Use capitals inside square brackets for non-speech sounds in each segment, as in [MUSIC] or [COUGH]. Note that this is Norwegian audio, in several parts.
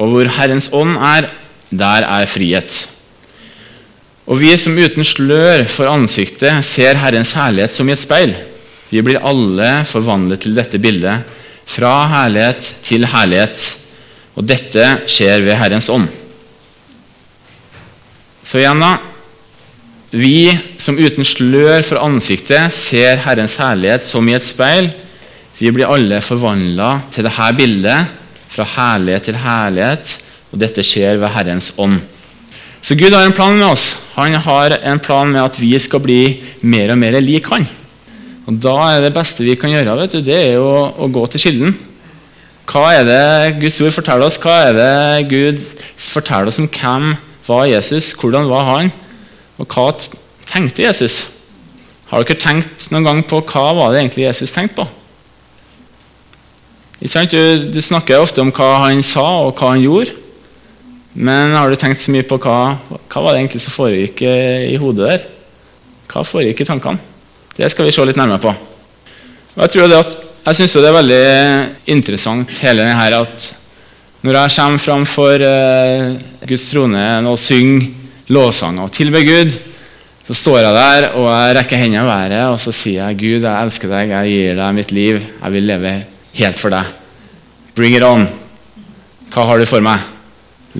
Og hvor Herrens ånd er, der er frihet. Og vi som uten slør for ansiktet ser Herrens herlighet som i et speil, vi blir alle forvandlet til dette bildet, fra herlighet til herlighet. Og dette skjer ved Herrens ånd. Så igjen, da. Vi som uten slør for ansiktet ser Herrens herlighet som i et speil, vi blir alle forvandla til dette bildet, fra herlighet til herlighet, og dette skjer ved Herrens ånd. Så Gud har en plan med oss. Han har en plan med at vi skal bli mer og mer lik Han. Og Da er det beste vi kan gjøre, vet du, det er å, å gå til kilden. Hva er det Guds ord forteller oss? Hva er det Gud forteller oss om hvem var Jesus? Hvordan var han? Og hva tenkte Jesus? Har dere tenkt noen gang på hva var det egentlig Jesus tenkte på? Du, snakker ofte om hva han sa og hva han gjorde. Men har du tenkt så mye på hva, hva var det egentlig som foregikk i hodet der? Hva foregikk i tankene? Det skal vi se litt nærmere på. Og jeg tror det jeg syns det er veldig interessant hele denne her at når jeg kommer fram for uh, Guds trone og synger lovsanger og tilber Gud, så står jeg der og jeg rekker hendene i været og så sier jeg, Gud, jeg elsker deg, jeg gir deg mitt liv, jeg vil leve helt for deg. Bring it on. Hva har du for meg?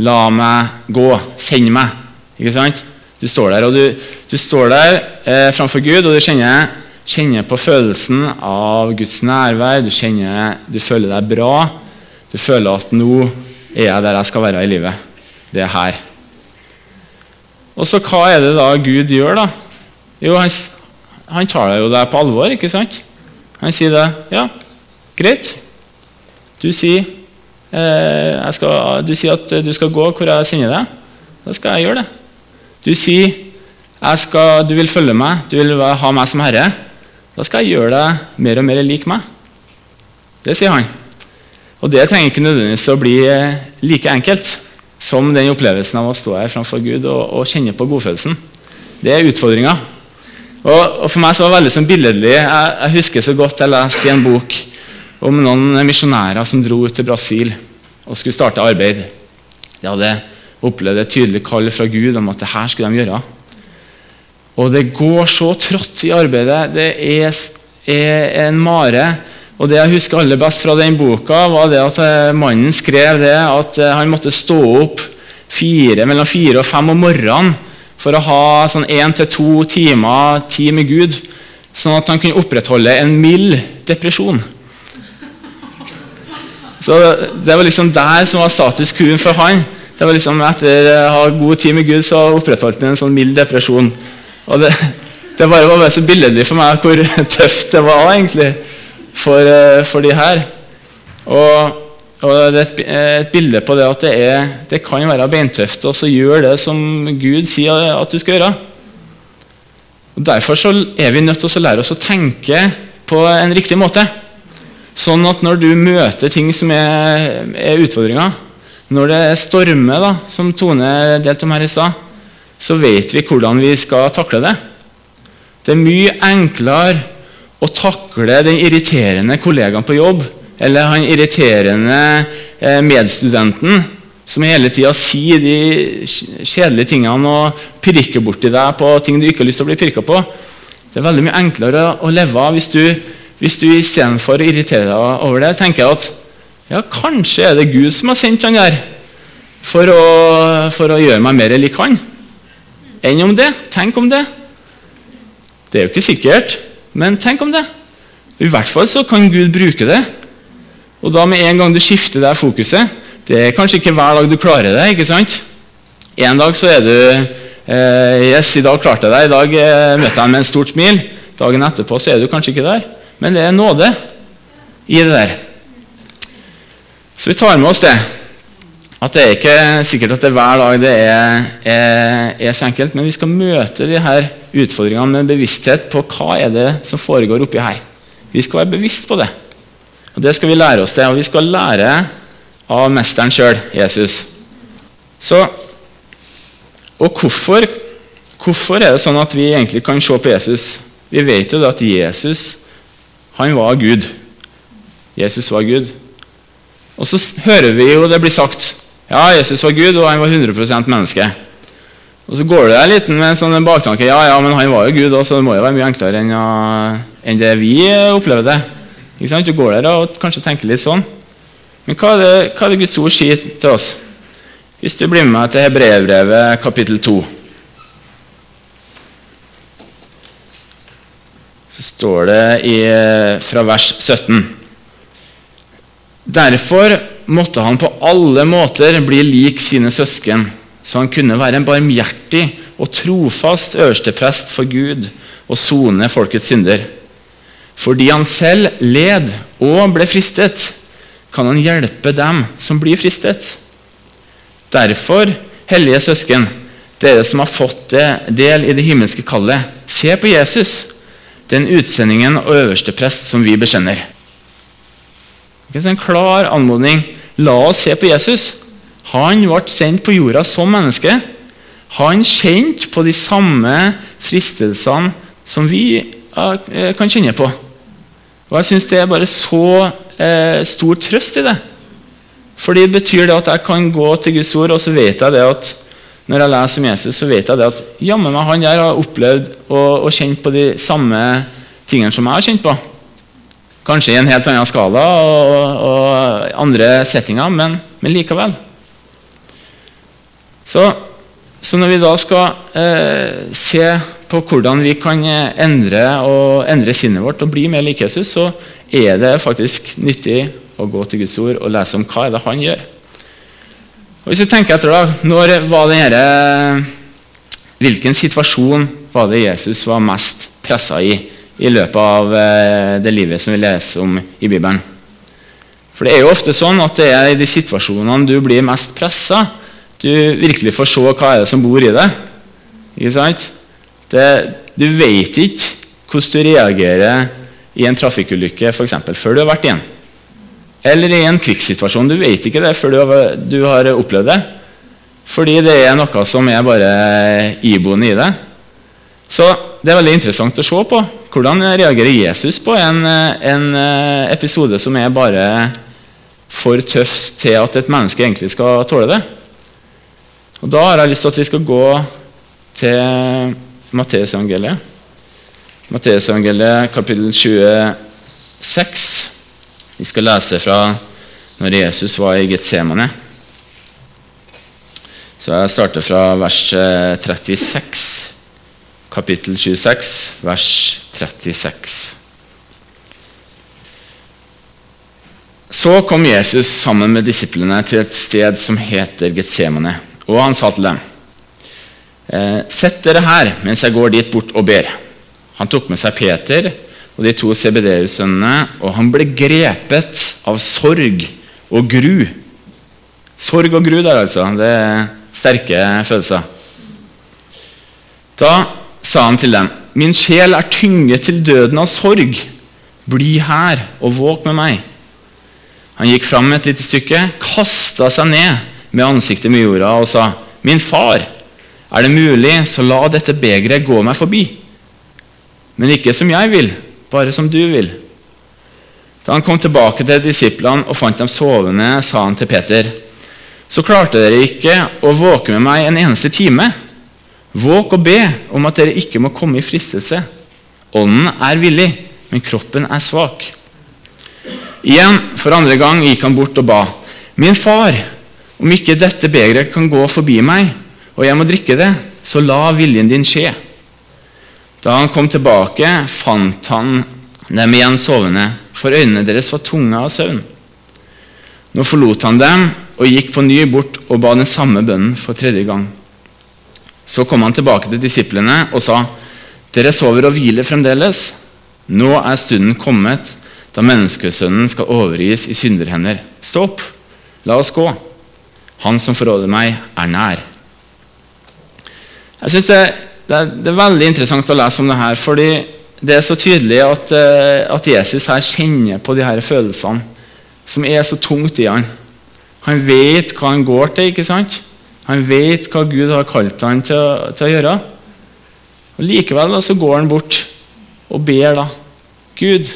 La meg gå. Send meg. Ikke sant? Du står der, og du, du står der eh, framfor Gud, og du kjenner, kjenner, på følelsen av Guds nærvær. Du, kjenner, du føler deg bra. Du føler at 'nå er jeg der jeg skal være i livet'. Det er her. Og så hva er det da Gud gjør, da? Jo, han, han tar deg jo der på alvor, ikke sant? Han sier det. Ja, greit. Du sier, eh, skal, du sier at du skal gå hvor jeg sender deg. Da skal jeg gjøre det. Du sier skal, du vil følge meg, du vil ha meg som herre. Da skal jeg gjøre deg mer og mer lik meg. Det sier han. Og det trenger ikke nødvendigvis å bli eh, like enkelt som den opplevelsen av å stå her framfor Gud og, og kjenne på godfølelsen. Det er utfordringa. Og, og, For meg så var det veldig sånn billedlig. Jeg, jeg, husker så godt jeg leste i en bok om noen misjonærer som dro ut til Brasil og skulle starte arbeid. De hadde opplevd et tydelig kall fra Gud om at det her skulle de gjøre. Og det går så trått i arbeidet. Det er, er en mare. Og Det jeg husker aller best fra den boka, var det at eh, mannen skrev det at eh, han måtte stå opp fire, mellom fire og fem om morgenen for å ha sånn én til to timer tid med Gud, sånn at han kunne opprettholde en mild depresjon. Så Det var liksom der som var status quo for han det var liksom Etter å ha god tid med Gud, så opprettholdt han en sånn mild depresjon. Og det, det bare var bare så billedlig for meg hvor [LAUGHS] tøft det var egentlig for, eh, for de her. Og, og det er et, et, bilde på det at det, er, det kan være beintøft å gjøre det som Gud sier at du skal gjøre. Og Derfor så er vi nødt til å lære oss å tenke på en riktig måte. Sånn at når du møter ting som er, er utfordringer, når det stormer, da, som Tone delte om her i stad, så vet vi hvordan vi skal takle det. Det er mye enklere å takle den irriterende kollegaen på jobb eller han irriterende eh, medstudenten som hele tida sier de kjedelige tingene og pirker borti deg på ting du ikke har lyst til å bli pirka på. Det er veldig mye enklere å leve av hvis du, hvis du istedenfor irritere deg over det, tenker at ja, kanskje er det Gud som har sendt han der for å, for å gjøre meg mer lik han. Enn om det. Tenk om det. Det er jo ikke sikkert, men tenk om det. I hvert fall så kan Gud bruke det. Og da med en gang du skifter det fokuset Det er kanskje ikke hver dag du klarer det. ikke sant? En dag så er du eh, Yes, i dag klarte jeg det. I dag eh, møtte jeg ham med en stort smil. Dagen etterpå så er du kanskje ikke der. Men det er nåde i det der. Så vi tar med oss det. At det er ikke sikkert at det hver dag det er, er, er, så enkelt, men vi skal møte de her utfordringene med bevissthet på hva er det som foregår oppi her. Vi skal være bevisst på det. Og Det skal vi lære oss det, og vi skal lære av mesteren sjøl, Jesus. Så, og hvorfor, hvorfor er det sånn at vi egentlig kan se på Jesus? Vi vet jo at Jesus han var Gud. Jesus var Gud. Og så hører vi jo det blir sagt Ja, Jesus var Gud, og han var 100% menneske. Og Så går det der litt med en sånn baktanke ja, ja, men han var jo Gud, så det må jo være mye enklere enn, enn det vi opplever det. Ikke sant? Du går der og kanskje tenker litt sånn. Men hva er det, hva er det Guds ord sier til oss? Hvis du blir med meg til Hebreerbrevet kapittel 2 står det i, fra vers 17 Derfor måtte han på alle måter bli lik sine søsken, så han kunne være en barmhjertig og trofast øversteprest for Gud og sone folkets synder. Fordi han selv led og ble fristet, kan han hjelpe dem som blir fristet. Derfor, hellige søsken, dere som har fått del i det himmelske kallet, se på Jesus, den utsendingen og øverste prest som vi bekjenner. Det er en klar anmodning. La oss se på Jesus. Han ble sendt på jorda som menneske. Han kjente på de samme fristelsene som vi eh, kan kjenne på. Og Jeg syns det er bare så eh, stor trøst i det. Fordi det betyr det at jeg kan gå til Guds ord, og så vet jeg det at når jeg leser om Jesus, så vet jeg det at jammen meg han der har opplevd og, kjent på de samme tingene som jeg har kjent på. Kanskje i en helt annen skala og, og andre settinger, men, men likevel. Så, så, når vi da skal eh, se på hvordan vi kan endre, og, endre sinnet vårt og bli mer lik Jesus, så er det faktisk nyttig å gå til Guds ord og lese om hva er det han gjør. Og Hvis vi tenker etter da, når var denne, Hvilken situasjon var det Jesus var mest pressa i i løpet av eh, det livet som vi leser om i Bibelen? For Det er jo ofte sånn at det er i de situasjonene du blir mest pressa, du virkelig får se hva er det som bor i deg. Ikke sant? Det, du vet ikke hvordan du reagerer i en trafikkulykke for eksempel, før du har vært i en. Eller i en krigssituasjon. Du vet ikke det før du har, opplevd det. Fordi det er noe som er bare iboende i det. Så det er veldig interessant å se på. Hvordan reagerer Jesus på en, en episode som er bare for tøff til at et menneske egentlig skal tåle det? Og Da har jeg lyst til at vi skal gå til Matteusevangeliet. Matteusevangeliet kapittel 26. Vi skal lese fra når Jesus var i Getsemane. Så jeg starter fra vers 36, eh, kapittel 26, vers 36. Så kom Jesus sammen med disiplene til et sted som heter Getsemane, og han sa til dem.: «Eh, Sett dere her mens jeg går dit bort og ber. Han tok med seg Peter og de to CBD-sønnene, og han ble grepet av sorg og gru. Sorg og gru der, altså. Det er sterke følelser. Da sa han til dem, 'Min sjel er tynget til døden av sorg. Bli her og våk med meg.' Han gikk fram et lite stykke, kasta seg ned med ansiktet med jorda og sa, 'Min far, er det mulig, så la dette begeret gå meg forbi.' Men ikke som jeg vil, bare som du vil. Da han kom tilbake til disiplene og fant dem sovende, sa han til Peter.: Så klarte dere ikke å våke med meg en eneste time. Våk og be om at dere ikke må komme i fristelse. Ånden er villig, men kroppen er svak. Igjen, for andre gang, gikk han bort og ba. Min far, om ikke dette begeret kan gå forbi meg, og jeg må drikke det, så la viljen din skje. Da han kom tilbake, fant han dem igjen sovende, for øynene deres var tunge av søvn. Nå forlot han dem og gikk på ny bort og ba den samme bønnen for tredje gang. Så kom han tilbake til disiplene og sa, 'Dere sover og hviler fremdeles.' 'Nå er stunden kommet da menneskesønnen skal overgis i synderhender.' 'Stå opp, la oss gå. Han som forråder meg, er nær.' Jeg synes det det er, det er, veldig interessant å lese om det her, fordi det er så tydelig at, uh, at Jesus her kjenner på de her følelsene som er så tungt i han. Han vet hva han går til. ikke sant? Han vet hva Gud har kalt han til, til å gjøre. Og Likevel da, så går han bort og ber da. Gud,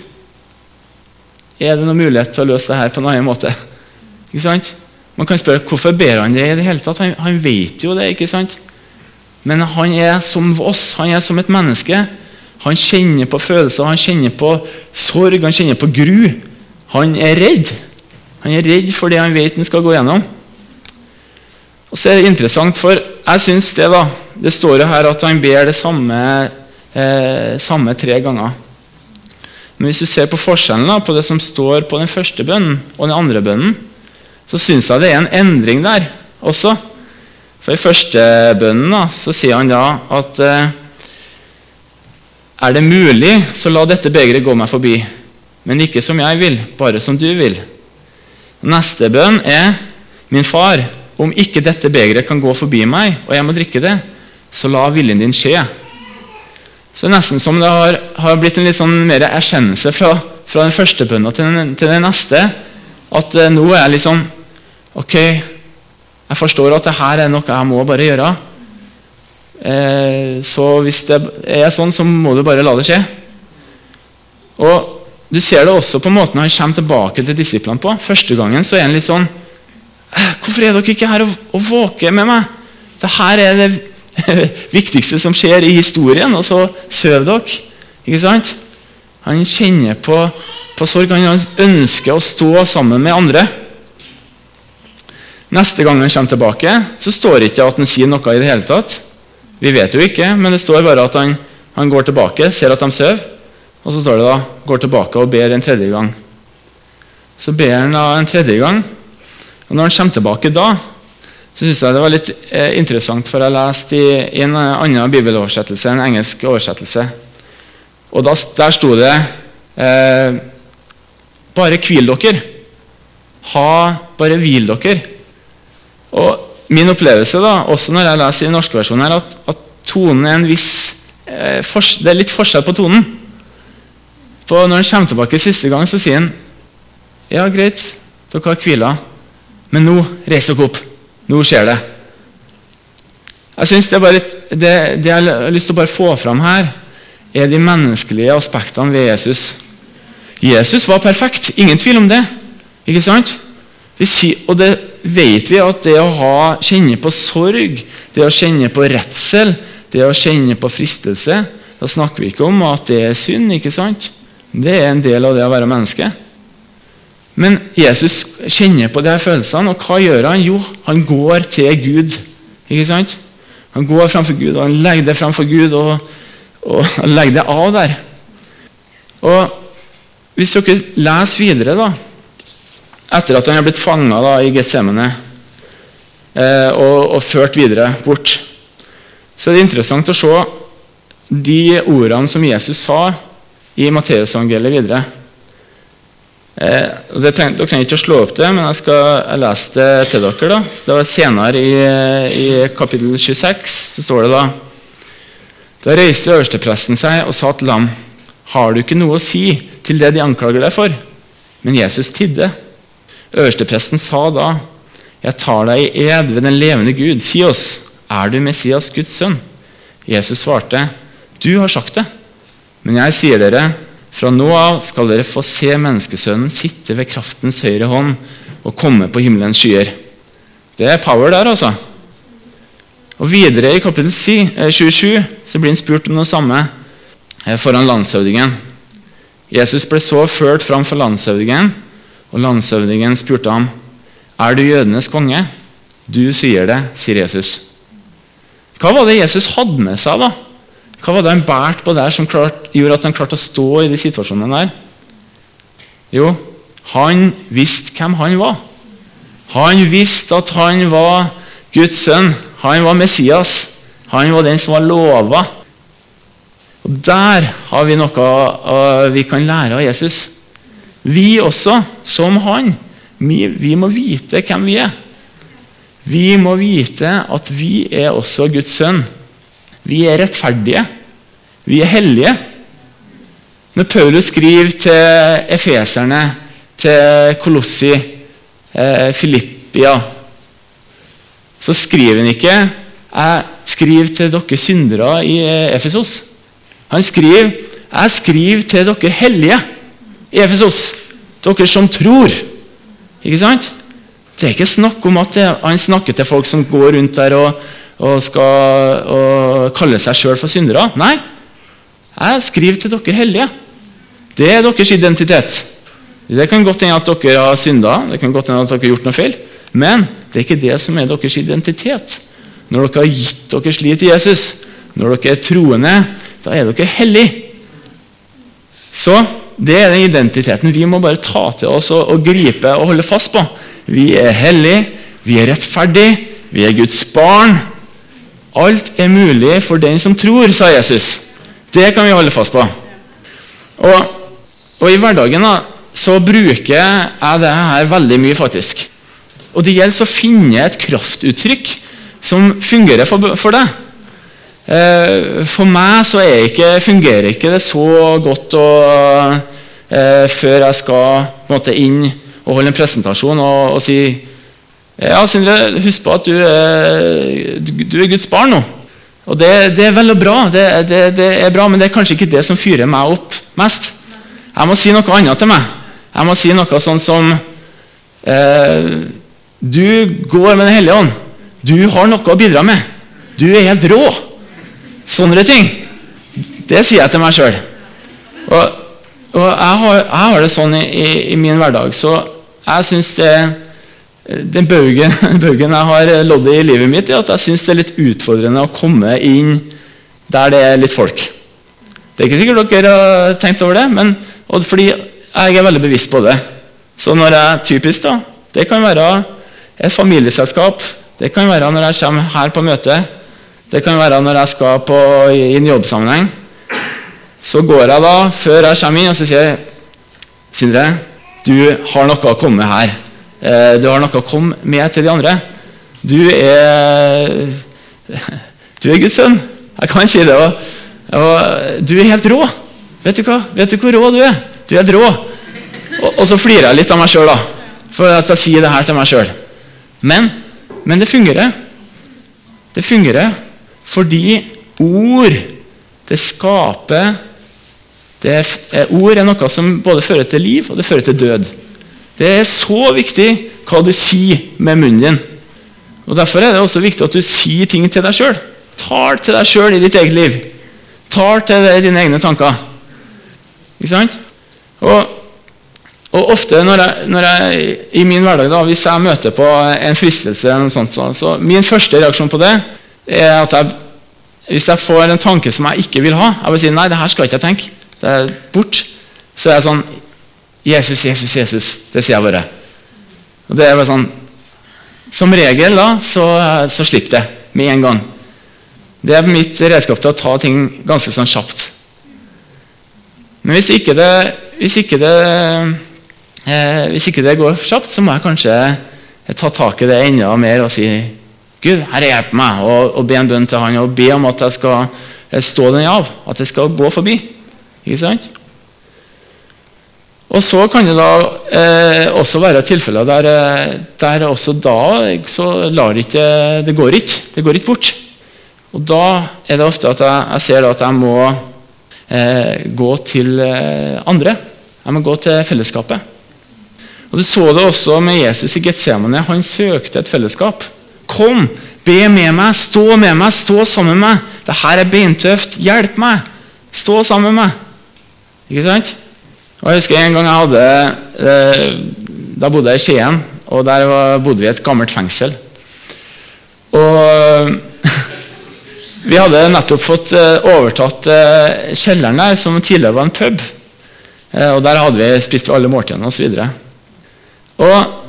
er det noen mulighet til å løse det her på en annen måte? Ikke sant? Man kan spørre hvorfor ber han det i det hele tatt. Han, han vet jo det. ikke sant? Men han er som oss. Han er som et menneske. Han kjenner på følelser, han kjenner på sorg, han kjenner på gru. Han er redd. Han er redd for det han vet han skal gå gjennom. Og så er det interessant, for jeg syns det da, det står jo her at han ber det samme, eh, samme tre ganger. Men hvis du ser på forskjellen da, på det som står på den første bønnen og den andre bønnen, så syns jeg det er en endring der også. For I første bønnen da, så sier han da at eh, er det mulig, så la dette begeret gå meg forbi. Men ikke som jeg vil, bare som du vil. Neste bønn er Min far, om ikke dette begeret kan gå forbi meg, og jeg må drikke det, så la viljen din skje. Så nesten som det har, har blitt en litt sånn mer erkjennelse fra, fra den første bønna til, til, den neste. At uh, nå er jeg litt sånn Ok, jeg forstår at dette er noe jeg må bare gjøre. Eh, så hvis det er sånn, så må du bare la det skje. Og Du ser det også på måten han kommer tilbake til disiplene på. Første gangen så er han litt sånn «Eh, Hvorfor er dere ikke her og, og våker med meg? Dette er det [LAUGHS] viktigste som skjer i historien, og så sover dere. Ikke sant? Han kjenner på, på sorg. Han ønsker å stå sammen med andre. Neste gang han kommer tilbake, så står det ikke at han sier noe i det hele tatt. Vi vet jo ikke, men det står bare at han, han går tilbake, ser at de sover. Og så står det da går tilbake og ber en tredje gang. Så ber han da en tredje gang. Og når han kommer tilbake da, så syns jeg det var litt eh, interessant, for jeg leste i, i, en annen bibeloversettelse, en engelsk oversettelse. Og da, der sto det eh, Bare hvil dere. Ha, bare hvil dere. Og Min opplevelse, da, også når jeg leser den norske versjonen, er at, at tonen er en viss eh, Det er litt forskjell på tonen. For Når han kommer tilbake siste gang, så sier han ja, greit, dere har hvila, men nå reis dere opp. Nå skjer det. Jeg synes det, litt, det, det, jeg har lyst til å bare få fram her, er de menneskelige aspektene ved Jesus. Jesus var perfekt. Ingen tvil om det. Ikke sant? Sier, og det vet vi at det å ha, kjenne på sorg, det å kjenne på redsel, det å kjenne på fristelse Da snakker vi ikke om at det er synd. ikke sant? Det er en del av det å være menneske. Men Jesus kjenner på de her følelsene, og hva gjør han? Jo, han går til Gud. Ikke sant? Han går framfor Gud, og han legger det framfor Gud, og, og han legger det av der. Og Hvis dere leser videre, da, etter at han er blitt fanga i Getsemane eh, og, og, ført videre bort, så er det interessant å se de ordene som Jesus sa i Matteusevangeliet videre. Eh, det tenkte, dere trenger ikke å slå opp det, men jeg skal lese det til dere. da. Så det var Senere i, i kapittel 26 så står det da Da reiste øverstepresten seg og sa til ham, har du ikke noe å si til det de anklager deg for? Men Jesus tidde. Øverstepresten sa da, jeg tar deg i ed ved den levende Gud. Si oss, er du Messias, Guds sønn? Jesus svarte, du har sagt det. Men jeg sier dere, fra nå av skal dere få se menneskesønnen sitte ved kraftens høyre hånd og komme på himmelens skyer. Det er power der, altså. Og Videre i kapittel 27 eh, så blir han spurt om noe samme eh, foran landshøvdingen. Jesus ble så ført fram for landshøvdingen, og landshøvdingen spurte ham, 'Er du jødenes konge?' 'Du sier det', sier Jesus. Hva var det Jesus hadde med seg? da? Hva var det han bærte på der som klart, gjorde at han klarte å stå i de situasjonene der? Jo, han visste hvem han var. Han visste at han var Guds sønn. Han var Messias. Han var den som var lova. Og Der har vi noe vi kan lære av Jesus. Vi også, som han, vi må vite hvem vi er. Vi må vite at vi er også Guds sønn. Vi er rettferdige. Vi er hellige. Når Paulus skriver til efeserne, til Kolossi, eh, Filippia, så skriver han ikke 'Jeg skriver til dere syndere i eh, Efesos'. Han skriver 'Jeg skriver til dere hellige i Efesos'. Dere som tror. Ikke sant? Det er ikke snakk om at han snakker til folk som går rundt der og, og skal og kalle seg sjøl for syndere. Nei, jeg skriver til dere hellige. Det er deres identitet. Det kan godt hende at dere har synda, det kan godt hende at dere har gjort noe feil, men det er ikke det som er deres identitet. Når dere har gitt deres liv til Jesus, når dere er troende, da er dere hellige. Så det er den identiteten vi må bare ta til oss og, og gripe og holde fast på. Vi er hellige, vi er rettferdige, vi er Guds barn. Alt er mulig for den som tror, sa Jesus. Det kan vi holde fast på. Og, og i hverdagen da, så bruker jeg det her veldig mye, faktisk. Og det gjelder å finne et kraftuttrykk som fungerer for, for deg. Eh, for meg så ikke, fungerer ikke det så godt å, eh, før jeg skal måte, inn og holde en presentasjon og, og si ja, Sindre, husk på at du, du er Guds barn nå. Og det, det er vel og bra, det, det, det, er bra, men det er kanskje ikke det som fyrer meg opp mest. Jeg må si noe annet til meg. Jeg må si noe sånn som eh, Du går med Den hellige ånd. Du har noe å bidra med. Du er helt rå. Sånne ting. Det sier jeg til meg sjøl. Og, og jeg, har, jeg, har, det sånn i, i, i min hverdag, så jeg syns det den baugen, [LAUGHS] baugen jeg har lodd i livet mitt, er at jeg syns det er litt utfordrende å komme inn der det er litt folk. Det er ikke sikkert dere har tenkt over det, men fordi jeg er veldig bevisst på det. Så når jeg typisk da, Det kan være et familieselskap, det kan være når jeg kommer her på møte, det kan være når jeg skal på, i en jobbsammenheng. Så går jeg da, før jeg kommer inn, og så sier jeg Sindre, du har noe å komme her. Eh, du har noe å komme med til de andre. Du er [LAUGHS] Du er Guds sønn. Jeg kan si det. Og, og du er helt rå. Vet du hva? Vet du hvor rå du er? Du er helt rå. Og, og så flirer jeg litt av meg sjøl, for at jeg sier det her til meg sjøl. Men, men det fungerer. Det fungerer fordi ord, det skaper det er, Ord er noe som både fører til liv og det fører til død. Det er så viktig hva du sier med munnen din. Og Derfor er det også viktig at du sier ting til deg sjøl. Tar til deg sjøl i ditt eget liv. Tar til deg dine egne tanker. Ikke sant? Og, og ofte når jeg, når jeg, i min hverdag, da, hvis jeg møter på en fristelse, eller noe sånt, så, så min første reaksjon på det er at jeg, hvis jeg får en tanke som jeg ikke vil ha Jeg vil si nei, det her skal ikke jeg tenke. Det er bort. Så er jeg sånn Jesus, Jesus, Jesus. Det sier jeg bare. Og det er bare sånn Som regel da, så, så slipper det med en gang. Det er mitt redskap til å ta ting ganske sånn kjapt. Men hvis ikke det, hvis ikke det, eh, hvis ikke det går kjapt, så må jeg kanskje ta tak i det enda mer og si Gud, Herre, hjelp meg, og be en bønn til Han og be om at jeg skal eh, stå den av. At det skal gå forbi. Ikke sant? Og så kan det da eh, også være tilfeller der, eh, der også da så lar ikke, det går ikke. Det går ikke bort. Og da er det ofte at jeg, jeg ser at jeg må eh, gå til eh, andre. Jeg må gå til fellesskapet. Og Du så det også med Jesus i Getsemane. Han søkte et fellesskap. Kom, be med meg, stå med meg, stå sammen med meg. Dette er beintøft. Hjelp meg. Stå sammen med meg. Ikke sant? Og Jeg husker en gang jeg hadde eh, Da bodde jeg i Skien, og der bodde vi i et gammelt fengsel. Og [LAUGHS] Vi hadde nettopp fått eh, overtatt eh, kjelleren der, som tidligere var en pub. Og Der hadde vi spist alle måltidene osv. Og, og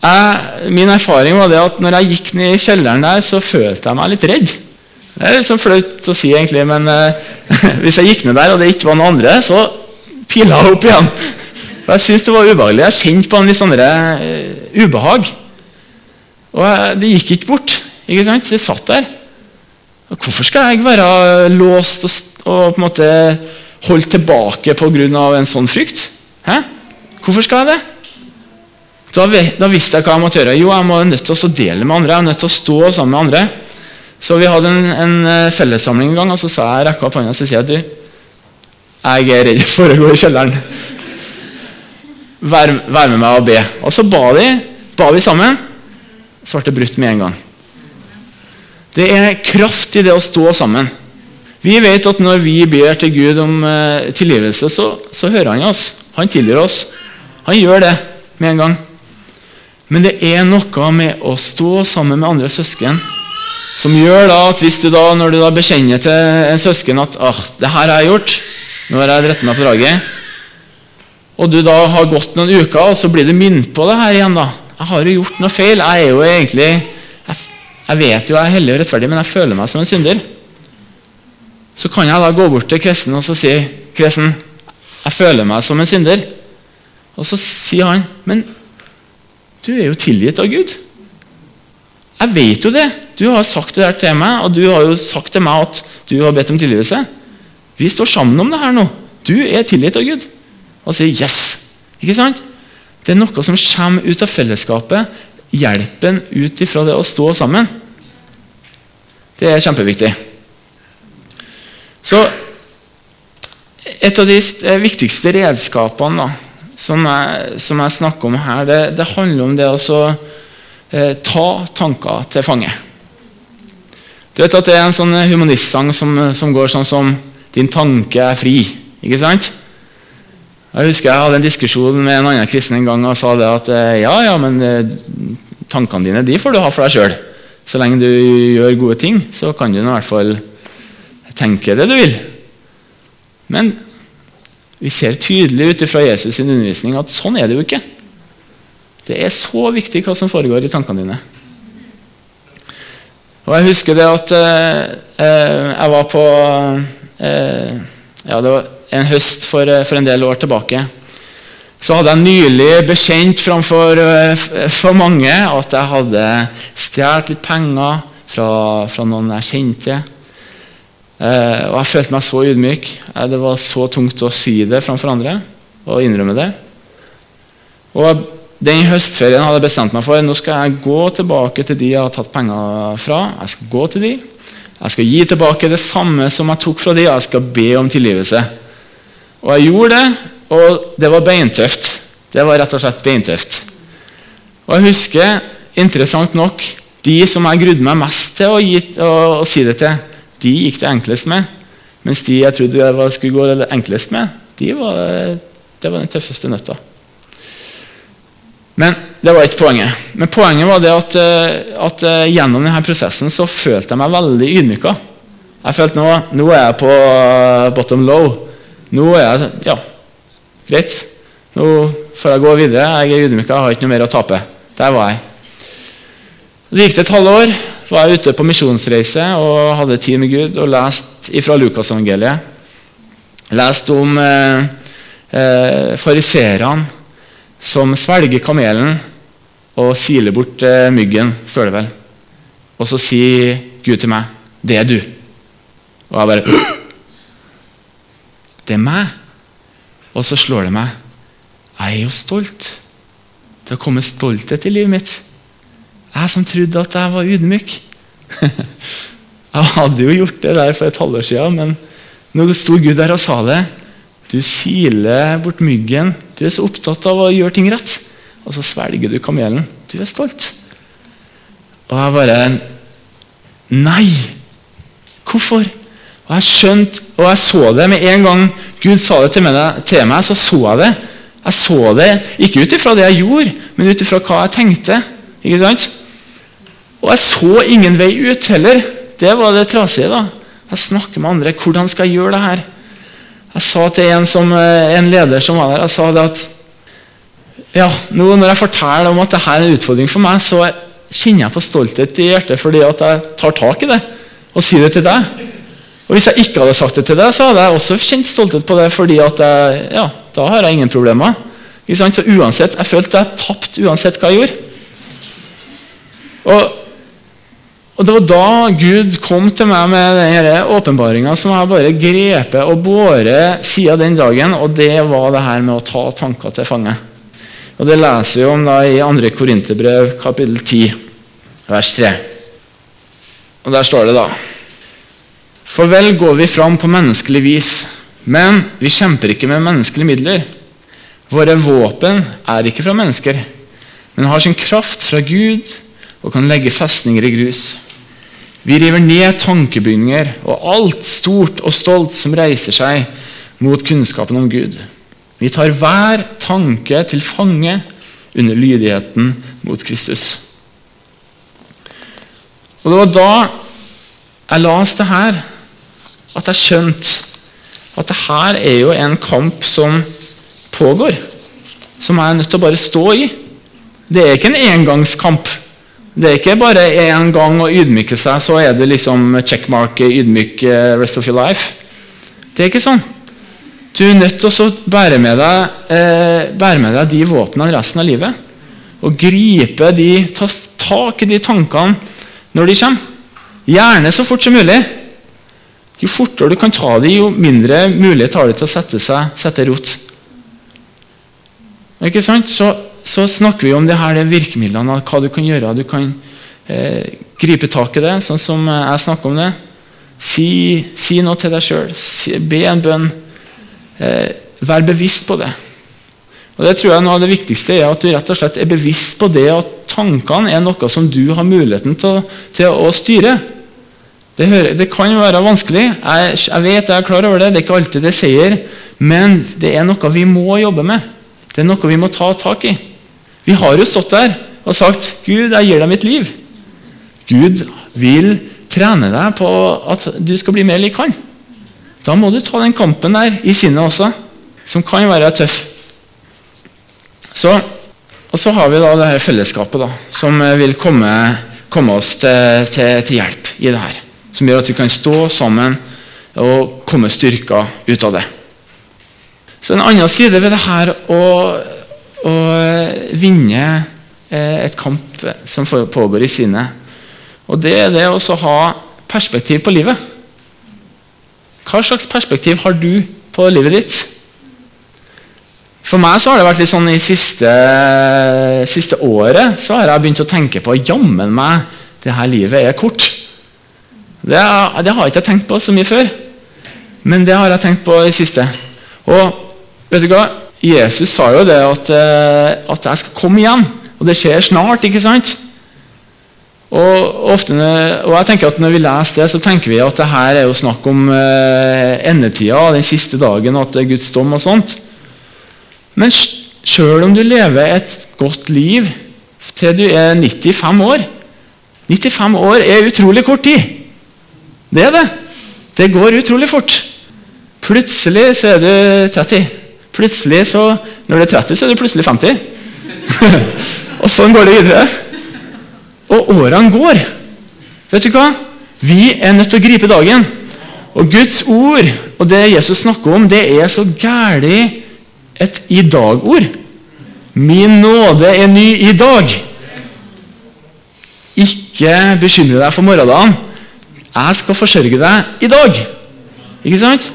jeg, min erfaring var det at når jeg gikk ned i kjelleren der, så følte jeg meg litt redd. Det er litt sånn flaut å si, egentlig, men eh, [LAUGHS] hvis jeg gikk ned der og det ikke var noen andre, så pila jeg opp igjen. For Jeg syntes det var ubehagelig. Jeg kjente på en litt sånn uh, ubehag. Og jeg, det gikk ikke bort. ikke sant? Det satt der. Og hvorfor skal jeg være låst og, og på en måte holdt tilbake pga. en sånn frykt? Hæ? Hvorfor skal jeg det? Da, da, visste jeg hva jeg måtte gjøre. Jo, jeg må nødt til å dele med andre. Jeg er nødt til å stå sammen med andre. Så vi hadde en, en eh, fellessamling en gang, og så sa jeg rekka opp hånda og sier jeg, du, jeg er redd for å gå i kjelleren. Vær, vær, med meg og be. Og så ba de, ba vi sammen, så ble det brutt med en gang. Det er kraft i det å stå sammen. Vi vet at når vi ber til Gud om eh, tilgivelse, så, så, hører han oss. Han tilgir oss. Han gjør det med en gang. Men det er noe med å stå sammen med andre søsken som gjør da at hvis du da, når du da bekjenner til en søsken at ah, 'det her har jeg gjort', nå har jeg rettet meg på draget, og du da har gått noen uker, og så blir du minnet på det her igjen. da. 'Jeg har jo gjort noe feil. Jeg er jo egentlig jeg, jeg vet jo jeg er hellig og rettferdig, men jeg føler meg som en synder.' Så kan jeg da gå bort til Kristen og så si 'Kristen, jeg føler meg som en synder.' Og så sier han, 'Men du er jo tilgitt av Gud.' Jeg vet jo det. Du har sagt det der til meg, og du har jo sagt til meg at du har bedt om tilgivelse. Vi står sammen om det her nå. Du er tilgitt av Gud. Og sier 'yes'. Ikke sant? Det er noe som kommer ut av fellesskapet. Hjelpen ut ifra det å stå sammen. Det er kjempeviktig. Så Et av de viktigste redskapene da, som, jeg, som jeg snakker om her, det, det handler om det å eh, ta tanker til fange. Du vet at Det er en sånn humanistsang som, som går sånn som 'Din tanke er fri'. Ikke sant? Jeg husker jeg hadde en diskusjon med en annen kristen en gang og sa det at eh, ja, ja, men eh, tankene dine de får du ha for deg sjøl. Så lenge du gjør gode ting, så kan du i hvert fall tenke det du vil. Men vi ser tydelig ut fra Jesus' sin undervisning at sånn er det jo ikke. Det er så viktig hva som foregår i tankene dine. Og Jeg husker det at eh, eh jeg var på eh, ja, Det var en høst for, eh, for, en del år tilbake. Så hadde jeg nylig bekjent framfor eh, for mange at jeg hadde stjålet litt penger fra, fra, noen jeg kjente. Eh, og jeg følte meg så ydmyk. Det var så tungt å si det framfor andre og innrømme det. Og den høstferien hadde jeg bestemt meg for nå skal jeg gå tilbake til de jeg har tatt penger fra. Jeg skal gå til de. Jeg skal gi tilbake det samme som jeg tok fra de, og jeg skal be om tilgivelse. Og jeg gjorde det, og det var beintøft. Det var rett og slett beintøft. Og jeg husker, interessant nok, de som jeg grudde meg mest til å, gi, å, å si det til, de gikk det enklest med. Mens de jeg trodde det skulle gå det enklest med, de var, det var den tøffeste nøtta. Men det var ikke poenget. Men poenget var det at, eh, at eh, gjennom denne prosessen så følte jeg meg veldig ydmyka. Jeg følte nå, nå er jeg på eh, bottom low. Nå er jeg Ja, greit. Nå får jeg gå videre. Jeg er ydmyka, jeg har ikke noe mer å tape. Der var jeg. Så gikk det et halvår. Var jeg ute på misjonsreise og hadde tid med Gud og leste fra Lukasevangeliet. Leste om eh, eh, fariserene som svelger kamelen og siler bort eh, myggen, står det vel. Og så sier Gud til meg, 'Det er du'. Og jeg bare 'Det er meg'. Og så slår det meg. Jeg er jo stolt. Det har kommet stolthet i livet mitt. Jeg som trodde at jeg var ydmyk. [LAUGHS] jeg hadde jo gjort det der for et halvår siden, men nå sto Gud der og sa det. Du siler bort myggen. Du er så opptatt av å gjøre ting rett. Og så svelger du kamelen. Du er stolt. Og jeg bare Nei! Hvorfor? Og jeg skjønte, og jeg så det med en gang Gud sa det til meg, til meg så så jeg det. Jeg så det ikke ut ifra det jeg gjorde, men ut ifra hva jeg tenkte. Ikke sant? Og jeg så ingen vei ut heller. Det var det trasige. da. Jeg snakker med andre. Hvordan skal jeg gjøre det her? Jeg sa til en, som, eh, en leder som var der, jeg sa det at ja, nå Når jeg forteller om at dette er en utfordring for meg, så kjenner jeg på stolthet i hjertet fordi at jeg tar tak i det og sier det til deg. Og Hvis jeg ikke hadde sagt det til deg, så hadde jeg også kjent stolthet på det. fordi at jeg, ja, da har jeg ingen problemer. Så uansett, Jeg følte jeg tapte uansett hva jeg gjorde. Og og Det var da Gud kom til meg med denne åpenbaringa som jeg bare grepet og båret siden den dagen. Og det var det her med å ta tanker til fange. Og Det leser vi om da i 2. Korinterbrev kapittel 10, vers 3. Og Der står det da For vel går vi fram på menneskelig vis, men vi kjemper ikke med menneskelige midler. Våre våpen er ikke fra mennesker men har sin kraft fra Gud og kan legge festninger i grus. Vi river ned tankebygninger og alt stort og stolt som reiser seg mot kunnskapen om Gud. Vi tar hver tanke til fange under lydigheten mot Kristus. Og Det var da jeg leste det her, at jeg skjønte at det her er jo en kamp som pågår. Som jeg er nødt til å bare stå i. Det er ikke en engangskamp. Det er ikke bare én gang å ydmyke seg, så er du liksom checkmark ydmyk eh, rest of your life. Det er ikke sånn. Du er nødt til å bære med deg, eh, bære med deg de våpnene resten av livet. Og gripe de, ta tak i de tankene når de kommer. Gjerne så fort som mulig. Jo fortere du kan ta det, jo mindre mulighet har de til å sette, seg, sette rot. Ikke sant? Så, så, snakker vi om det her, de virkemidlene, hva du kan gjøre. Du kan eh, gripe tak i det, sånn som jeg snakker om det. Si, si noe til deg sjøl. Be en bønn. Eh, vær bevisst på det. Og det tror jeg Noe av det viktigste er at du rett og slett er bevisst på det at tankene er noe som du har muligheten til, til å styre. Det, hører, det, kan være vanskelig. Jeg, jeg, vet jeg er klar over det. Det er ikke alltid det sier. Men det er noe vi må jobbe med. Det er noe vi må ta tak i. Vi har jo stått der og sagt 'Gud, jeg gir deg mitt liv'. Gud vil trene deg på at du skal bli mer lik han. Da må du ta den kampen der i sinnet også, som kan være tøff. Så, og så har vi da det her fellesskapet da, som vil komme, komme oss til, til, til hjelp i det her som gjør at vi kan stå sammen og komme styrka ut av det. Så En annen side ved det her å, å vinne eh, et kamp som pågår i sinnet, og det er det å ha perspektiv på livet. Hva slags perspektiv har du på livet ditt? For meg så har det vært litt sånn i siste, siste året så har jeg begynt å tenke på jammen meg, det her livet er kort. Det, det, har jeg ikke tenkt på så mye før, men det har jeg tenkt på i siste. Og vet du hva? Jesus sa jo det at, eh, at jeg skal komme igjen, og det skjer snart. ikke sant? Og, ofte, og jeg tenker at Når vi leser det, så tenker vi at det her er jo snakk om eh, endetida, den siste dagen, at det er Guds dom og sånt. Men sjøl om du lever et godt liv til du er 95 år 95 år er utrolig kort tid. Det er det. Det går utrolig fort. Plutselig så er du 30. Plutselig så, Når du er 30, så er du plutselig 50. [LAUGHS] og sånn går det videre. Og årene går. Vet du hva? Vi er nødt til å gripe dagen. Og Guds ord og det Jesus snakker om, det er så gæli et i dag-ord. Min nåde er ny i dag. Ikke bekymre deg for morgendagen. 'Jeg skal forsørge deg i dag'. Ikke sant?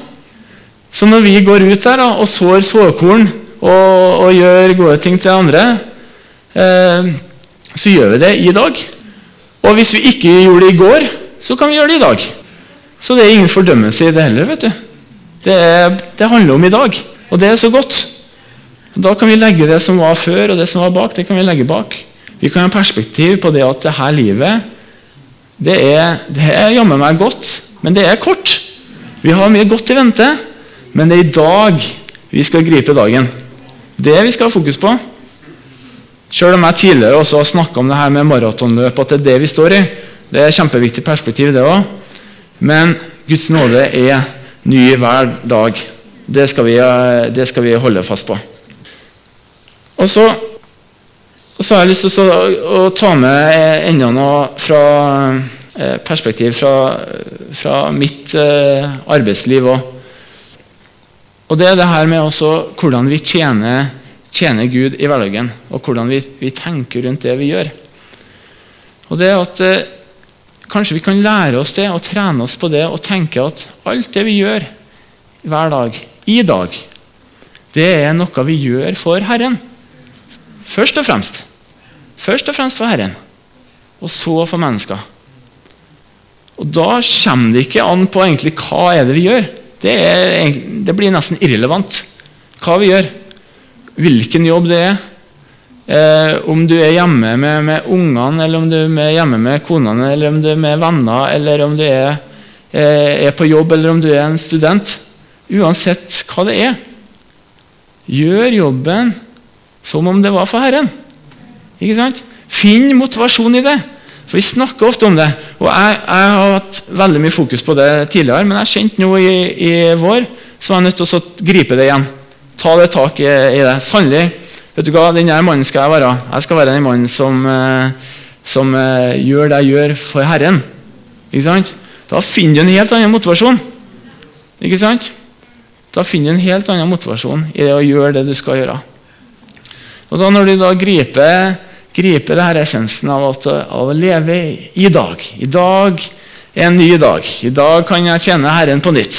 Så når vi går ut der og sår såkorn og, og, gjør gode ting til andre, eh, så gjør vi det i dag. Og hvis vi ikke gjorde det i går, så kan vi gjøre det i dag. Så det er ingen fordømmelse i det heller. vet du. Det, er, det handler om i dag, og det er så godt. Da kan vi legge det som var før, og det som var bak, det kan vi legge bak. Vi kan ha perspektiv på det at det her livet det er, det er jammen meg godt, men det er kort. Vi har mye godt i vente, men det er i dag vi skal gripe dagen. Det vi skal ha fokus på. Selv om jeg tidligere også har snakka om det her med maratonløp, at det er det vi står i. Det er et kjempeviktig perspektiv, det òg. Men Guds nåde er ny hver dag. Det skal, vi, det skal vi holde fast på. Og så og så har jeg lyst til å, å ta med enda noe fra eh, perspektiv fra, fra mitt eh, arbeidsliv òg. Og det er det her med også hvordan vi tjener, tjener Gud i hverdagen. Og hvordan vi, vi, tenker rundt det vi gjør. Og det at eh, Kanskje vi kan lære oss det og trene oss på det og tenke at alt det vi gjør hver dag, i dag, det er noe vi gjør for Herren. Først og fremst. Først og fremst for Herren, og så for mennesker. Og Da kommer det ikke an på egentlig hva er det vi gjør. Det, er, det blir nesten irrelevant hva vi gjør. Hvilken jobb det er. Eh, om du er hjemme med, med ungene, eller om du er hjemme med konene, eller om du er med venner, eller om du er, eh, er på jobb, eller om du er en student. Uansett hva det er. Gjør jobben som om det var for Herren. Ikke sant? Finn motivasjon i det. For Vi snakker ofte om det. og Jeg, jeg har hatt veldig mye fokus på det tidligere, men jeg kjente nå i, i vår så var jeg nødt til å gripe det igjen. Ta det tak i, i det. Sannelig, vet du hva, denne mannen skal jeg være. Jeg skal være den mannen som, eh, som eh, gjør det jeg gjør for Herren. Ikke sant? Da finner du en helt annen motivasjon. Ikke sant? Da finner du en helt annen motivasjon i det å gjøre det du skal gjøre. Og da Når du da griper, griper det her essensen av, at, av å leve i dag I dag er en ny dag. I dag kan jeg tjene Herren på nytt.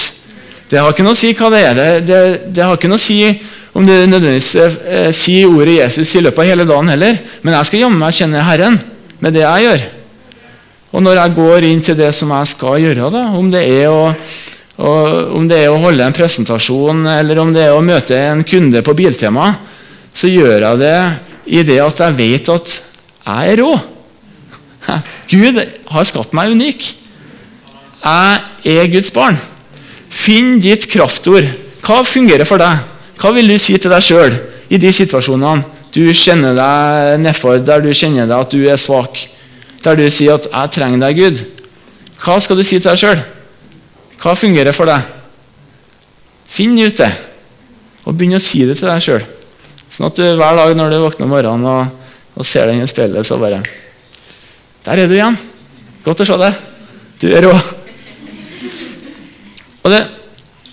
Det har ikke noe å si hva det er. Det, det, har ikke noe å si om du nødvendigvis eh, sier ordet Jesus i løpet av hele dagen heller. Men jeg skal jammen meg kjenne Herren med det jeg gjør. Og når jeg går inn til det som jeg skal gjøre, da, om det er å om det er å holde en presentasjon eller om det er å møte en kunde på Biltema, så gjør jeg det i det at jeg vet at jeg er rå. Gud har skapt meg unik. Jeg er Guds barn. Finn ditt kraftord. Hva fungerer for deg? Hva vil du si til deg sjøl i de situasjonene du kjenner deg nedfor, der du kjenner deg at du er svak? Der du sier at 'jeg trenger deg, Gud'. Hva skal du si til deg sjøl? Hva fungerer for deg? Finn ut det, og begynn å si det til deg sjøl. Sånn at du hver dag når du våkner om morgenen og, og ser deg i speilet, så bare Der er du igjen. Godt å se deg. Du er rå. Og, det,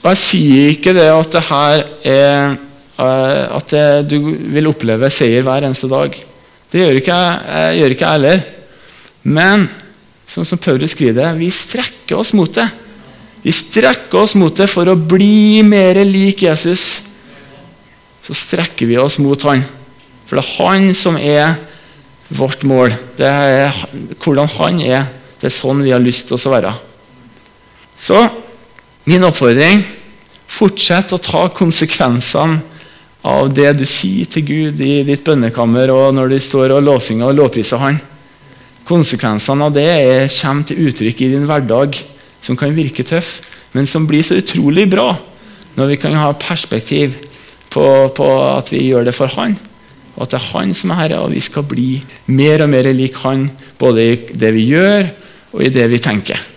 og jeg sier ikke det at det her er eh, at det, du vil oppleve seier hver eneste dag. Det gjør ikke jeg, jeg gjør ikke heller. Men sånn som Paulus skriver det, vi strekker oss mot det. Vi strekker oss mot det for å bli mer lik Jesus så strekker vi oss mot Han. For det er Han som er vårt mål. Det er hvordan Han er. Det er sånn vi har lyst til å være. Så min oppfordring fortsett å ta konsekvensene av det du sier til Gud i ditt bønnekammer og når du står og låsinger og lovpriser Han. Konsekvensene av det er, kommer til uttrykk i din hverdag, som kan virke tøff, men som blir så utrolig bra når vi kan ha perspektiv på, på, at vi gjør det for Han. Og at det er Han som er Herre, og vi skal bli mer og mer lik Han både i det vi gjør, og i det vi tenker.